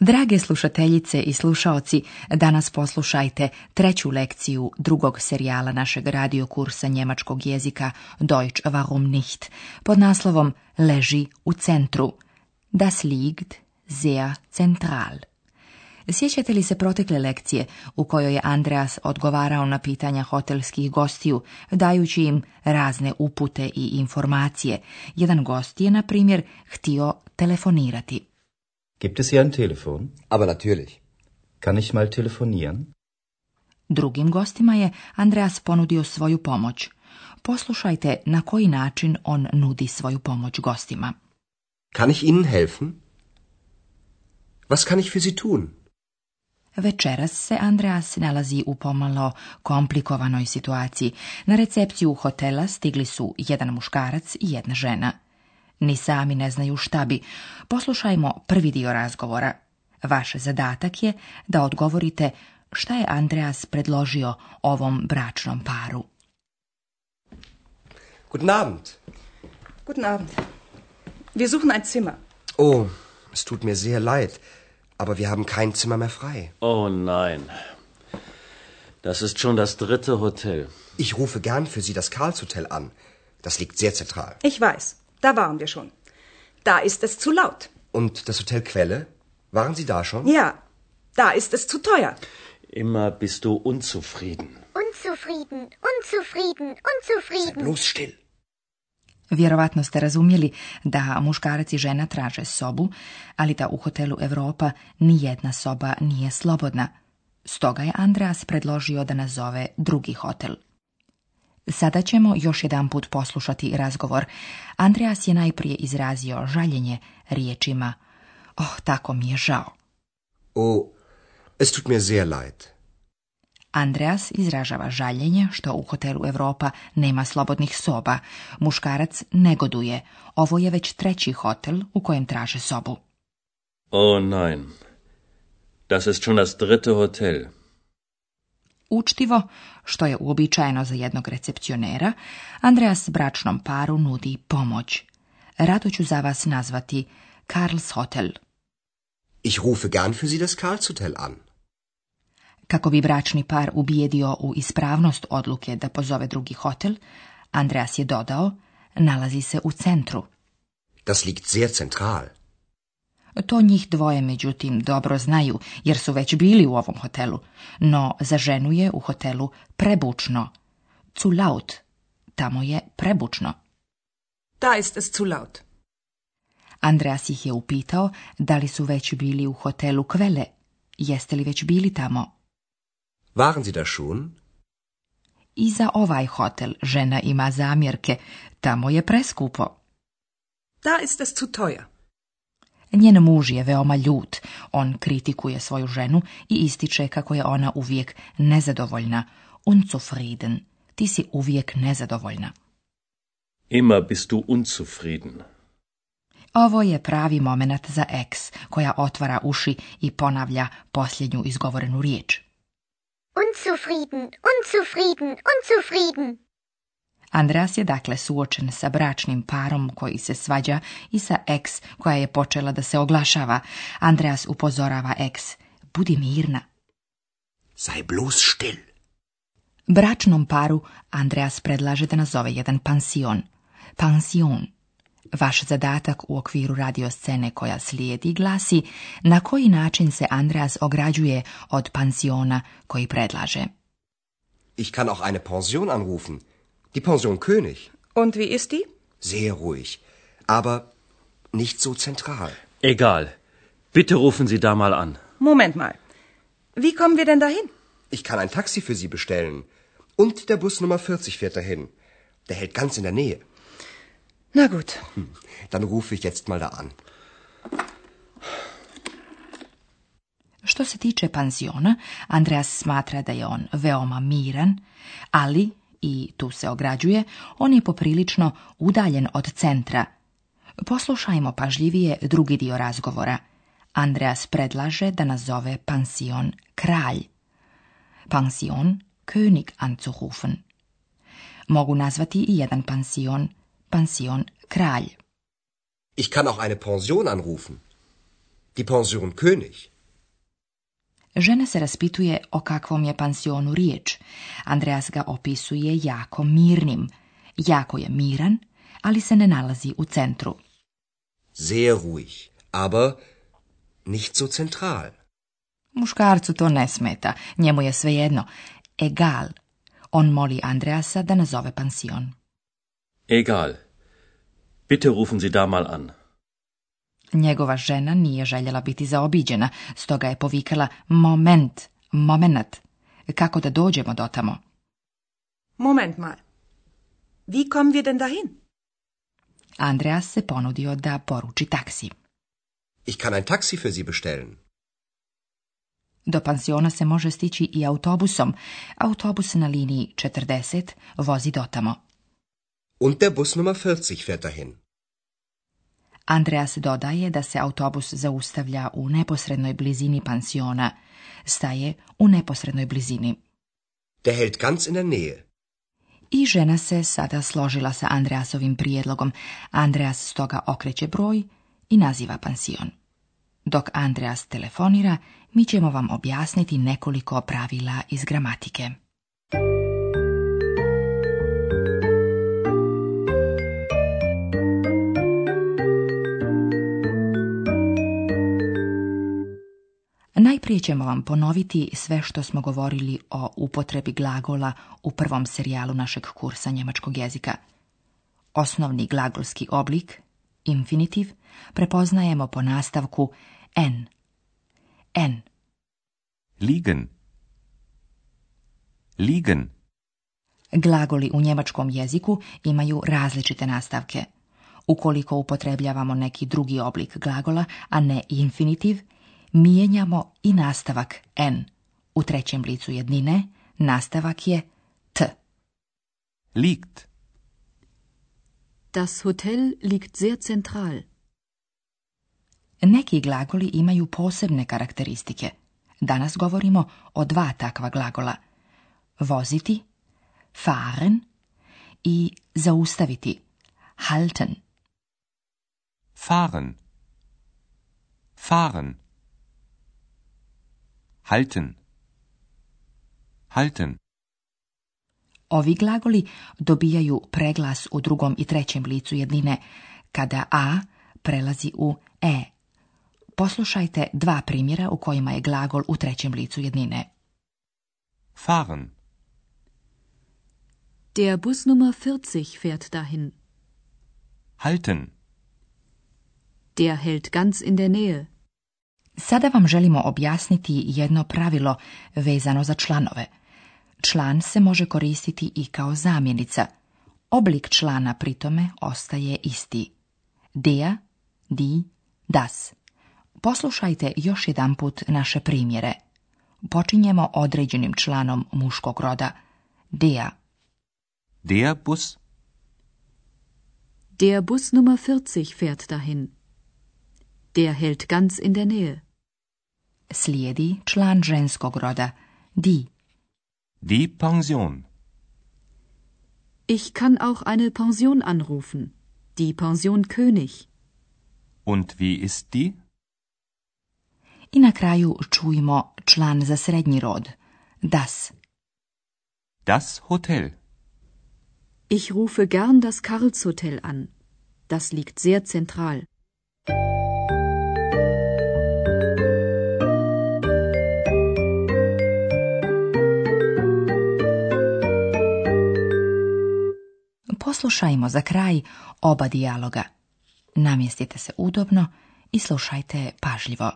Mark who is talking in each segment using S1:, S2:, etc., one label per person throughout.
S1: Drage slušateljice i slušaoci, danas poslušajte treću lekciju drugog serijala našeg radiokursa njemačkog jezika Deutsch warum nicht pod naslovom Leži u centru. Das liegt sehr zentral. Sjećate li se protekle lekcije u kojoj je Andreas odgovarao na pitanja hotelskih gostiju, dajući im razne upute i informacije. Jedan gost je, na primjer, htio telefonirati.
S2: Gibt es hier ein Telefon? Aber natürlich. Kann ich mal telefonieren?
S1: Drugim gostima je Andreas ponudio svoju pomoć. Poslušajte na koji način on nudi svoju pomoć gostima.
S2: Kann ich Ihnen helfen? Was kann ich für Sie tun?
S1: Večeras se Andreas nalazi u pomalo komplikovanoj situaciji. Na recepciju hotela stigli su jedan muškarac i jedna žena. Ni sami ne znaju šta bi. Poslušajmo prvi dio razgovora. Vaš zadatak je da odgovorite šta je Andreas predložio ovom bračnom paru.
S2: Guten Abend.
S3: Guten Abend. Wir suchen ein Zimmer.
S2: Oh, es tut mir sehr leid, aber wir haben kein Zimmer mehr frei.
S4: Oh nein. Das ist schon das dritte Hotel.
S2: Ich rufe gern für Sie das Karlshotel an. Das liegt sehr zentral.
S3: Ich weiß. Da waren wir schon. Da ist es zu laut.
S2: Und das Hotel Quelle? Waren Sie da schon?
S3: Ja, da ist es zu teuer.
S4: Immer bist du unzufrieden.
S5: Unzufrieden, unzufrieden, unzufrieden. Sei
S2: bloß still.
S1: Vjerovatno ste razumjeli da muškarac i žena traže sobu, ali da u hotelu Europa ni jedna soba nije slobodna. Stoga je Andreas predložio da nazove drugi hotel. Sada ćemo još put poslušati razgovor. Andreas je najprije izrazio žaljenje riječima. Oh, tako mi je žao.
S2: O, es tut mir sehr leid.
S1: Andreas izražava žaljenje što u hotelu Europa nema slobodnih soba. Muškarac negoduje. Ovo je već treći hotel u kojem traže sobu.
S4: Oh nein, das ist schon das dritte hotel.
S1: Učtivo, što je uobičajeno za jednog recepcionera, Andreas bračnom paru nudi pomoć. Rado ću za vas nazvati Karls Hotel.
S2: Ich rufe gern für Sie das Karls Hotel an.
S1: Kako bi bračni par ubijedio u ispravnost odluke da pozove drugi hotel, Andreas je dodao, nalazi se u centru.
S2: Das liegt sehr zentral.
S1: To njih dvoje međutim dobro znaju jer su već bili u ovom hotelu, no za ženu je u hotelu prebučno. Zu laut. Tamo je prebučno.
S3: Da ist es zu laut.
S1: Andreas ih je upitao da li su već bili u hotelu Kvele. Jeste li već bili tamo?
S2: Waren Sie da schon?
S1: I za ovaj hotel žena ima zamjerke. Tamo je preskupo.
S3: Da ist es zu teuer.
S1: Njen muž je veoma ljut, on kritikuje svoju ženu i ističe kako je ona uvijek nezadovoljna. Unzufrieden, ti si uvijek nezadovoljna.
S4: Ima, bist du unzufrieden.
S1: Ovo je pravi moment za eks, koja otvara uši i ponavlja posljednju izgovorenu riječ.
S5: Unzufrieden, unzufrieden, unzufrieden.
S1: Andreas je dakle suočen sa bračnim parom koji se svađa i sa ex koja je počela da se oglašava. Andreas upozorava ex, budi mirna.
S2: Sei bloß still.
S1: Bračnom paru Andreas predlaže da nazove jedan pansion. Pansion. Vaš zadatak u okviru radioscene koja slijedi glasi na koji način se Andreas ograđuje od pansiona koji predlaže.
S2: Ich kann auch eine Pension anrufen. Die Pension König.
S3: Und wie ist die?
S2: Sehr ruhig, aber nicht so zentral.
S4: Egal. Bitte rufen Sie da mal an.
S3: Moment mal. Wie kommen wir denn dahin?
S2: Ich kann ein Taxi für Sie bestellen. Und der Bus Nummer 40 fährt dahin. Der hält ganz in der Nähe.
S3: Na gut. Hm.
S2: Dann rufe ich jetzt mal da an.
S1: Što se tiče pansiona, Andreas smatra da je on veoma miran, ali i tu se ograđuje, on je poprilično udaljen od centra. Poslušajmo pažljivije drugi dio razgovora. Andreas predlaže da nazove pansion kralj. Pansion König anzurufen. Mogu nazvati i jedan pansion, pansion kralj.
S2: Ich kann auch eine Pension anrufen. Die Pension König.
S1: Žena se raspituje o kakvom je pansionu riječ. Andreas ga opisuje jako mirnim. Jako je miran, ali se ne nalazi u centru.
S2: Sehr ruhig, aber nicht so zentral.
S1: Muškarcu to ne smeta, njemu je svejedno. Egal. On moli Andreasa da nazove pansion.
S4: Egal. Bitte rufen Sie da mal an.
S1: Njegova žena nije željela biti zaobiđena, stoga je povikala moment, momenat, kako da dođemo do tamo.
S3: Moment mal, Vi kom vi denn dahin?
S1: Andreas se ponudio da poruči taksi.
S2: Ich kann ein taksi für Sie bestellen.
S1: Do pansiona se može stići i autobusom. Autobus na liniji 40 vozi dotamo.
S2: Und der Bus Nummer 40 fährt dahin.
S1: Andreas dodaje da se autobus zaustavlja u neposrednoj blizini pansiona. Staje u neposrednoj blizini. hält ganz in der Nähe. I žena se sada složila sa Andreasovim prijedlogom. Andreas stoga okreće broj i naziva pansion. Dok Andreas telefonira, mi ćemo vam objasniti nekoliko pravila iz gramatike. Najprije ćemo vam ponoviti sve što smo govorili o upotrebi glagola u prvom serijalu našeg kursa njemačkog jezika. Osnovni glagolski oblik, infinitiv, prepoznajemo po nastavku n.
S4: n. Liegen.
S1: Liegen. Glagoli u njemačkom jeziku imaju različite nastavke. Ukoliko upotrebljavamo neki drugi oblik glagola, a ne infinitiv, mijenjamo i nastavak n. U trećem licu jednine nastavak je t.
S4: Liegt.
S6: Das Hotel liegt sehr zentral.
S1: Neki glagoli imaju posebne karakteristike. Danas govorimo o dva takva glagola. Voziti, fahren i zaustaviti, halten.
S4: Fahren. Fahren halten halten
S1: Ovi glagoli dobijaju preglas u drugom i trećem licu jednine kada a prelazi u e. Poslušajte dva primjera u kojima je glagol u trećem licu jednine. Fahren.
S6: Der Bus 40 fährt dahin.
S4: Halten.
S6: Der hält ganz in der Nähe.
S1: Sada vam želimo objasniti jedno pravilo vezano za članove. Član se može koristiti i kao zamjenica. Oblik člana pritome ostaje isti. Dea, di, das. Poslušajte još jedanput naše primjere. Počinjemo određenim članom muškog roda. Dea.
S4: Dea Bus.
S6: Der Bus Nummer 40 fährt dahin. Der hält ganz in der Nähe.
S1: slijedi član ženskog roda,
S4: die. Die Pension.
S6: Ich kann auch eine Pension anrufen. Die Pension König.
S4: Und wie ist die?
S1: I na kraju čujmo član za srednji rod, das.
S4: Das Hotel.
S6: Ich rufe gern das Karlshotel an. Das liegt sehr zentral.
S1: Poslušajmo za kraj oba dijaloga. Namjestite se udobno i slušajte pažljivo.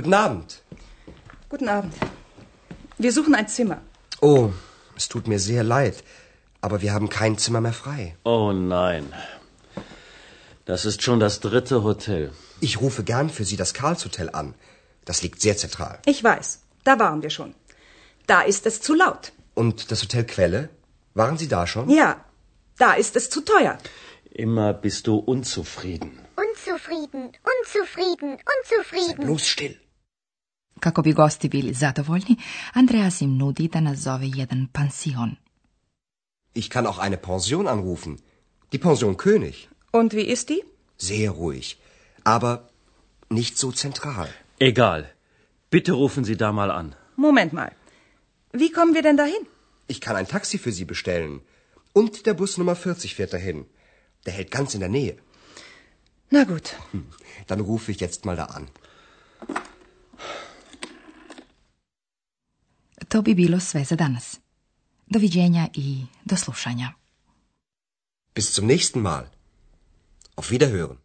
S2: Guten Abend.
S3: Guten Abend. Wir suchen ein Zimmer.
S2: Oh, es tut mir sehr leid, aber wir haben kein Zimmer mehr frei.
S4: Oh nein. Das ist schon das dritte Hotel.
S2: Ich rufe gern für Sie das Karlshotel an. Das liegt sehr zentral.
S3: Ich weiß. Da waren wir schon. Da ist es zu laut.
S2: Und das Hotel Quelle? Waren Sie da schon?
S3: Ja. Da ist es zu teuer.
S4: Immer bist du unzufrieden.
S5: Unzufrieden, unzufrieden, unzufrieden.
S2: Sei bloß still.
S1: Kako bi gosti bili zadovoljni, Andreas im nudi da nazove jedan pansion.
S2: Ich kann auch eine Pension anrufen. Die Pension König.
S3: Und wie ist die?
S2: Sehr ruhig, aber nicht so zentral.
S4: Egal. Bitte rufen Sie da mal an.
S3: Moment mal. Wie kommen wir denn dahin?
S2: Ich kann ein Taxi für Sie bestellen. Und der Bus Nummer 40 fährt dahin. Der hält ganz in der Nähe.
S3: Na gut. Hm.
S2: Dann rufe ich jetzt mal da an.
S1: To bi bilo sve za danas. Doviđenja i do slušanja.
S2: Bis zum nächsten Mal. Auf Wiederhören.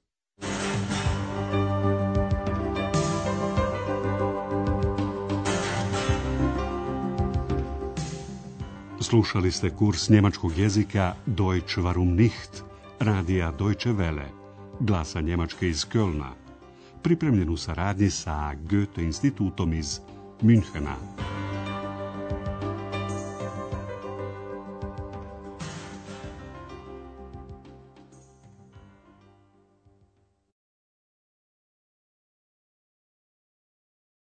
S7: Slušali ste kurs njemačkog jezika Deutsch warum nicht, radija Deutsche Welle, glasa Njemačke iz Kölna, pripremljen u saradnji sa Goethe institutom iz Münchena.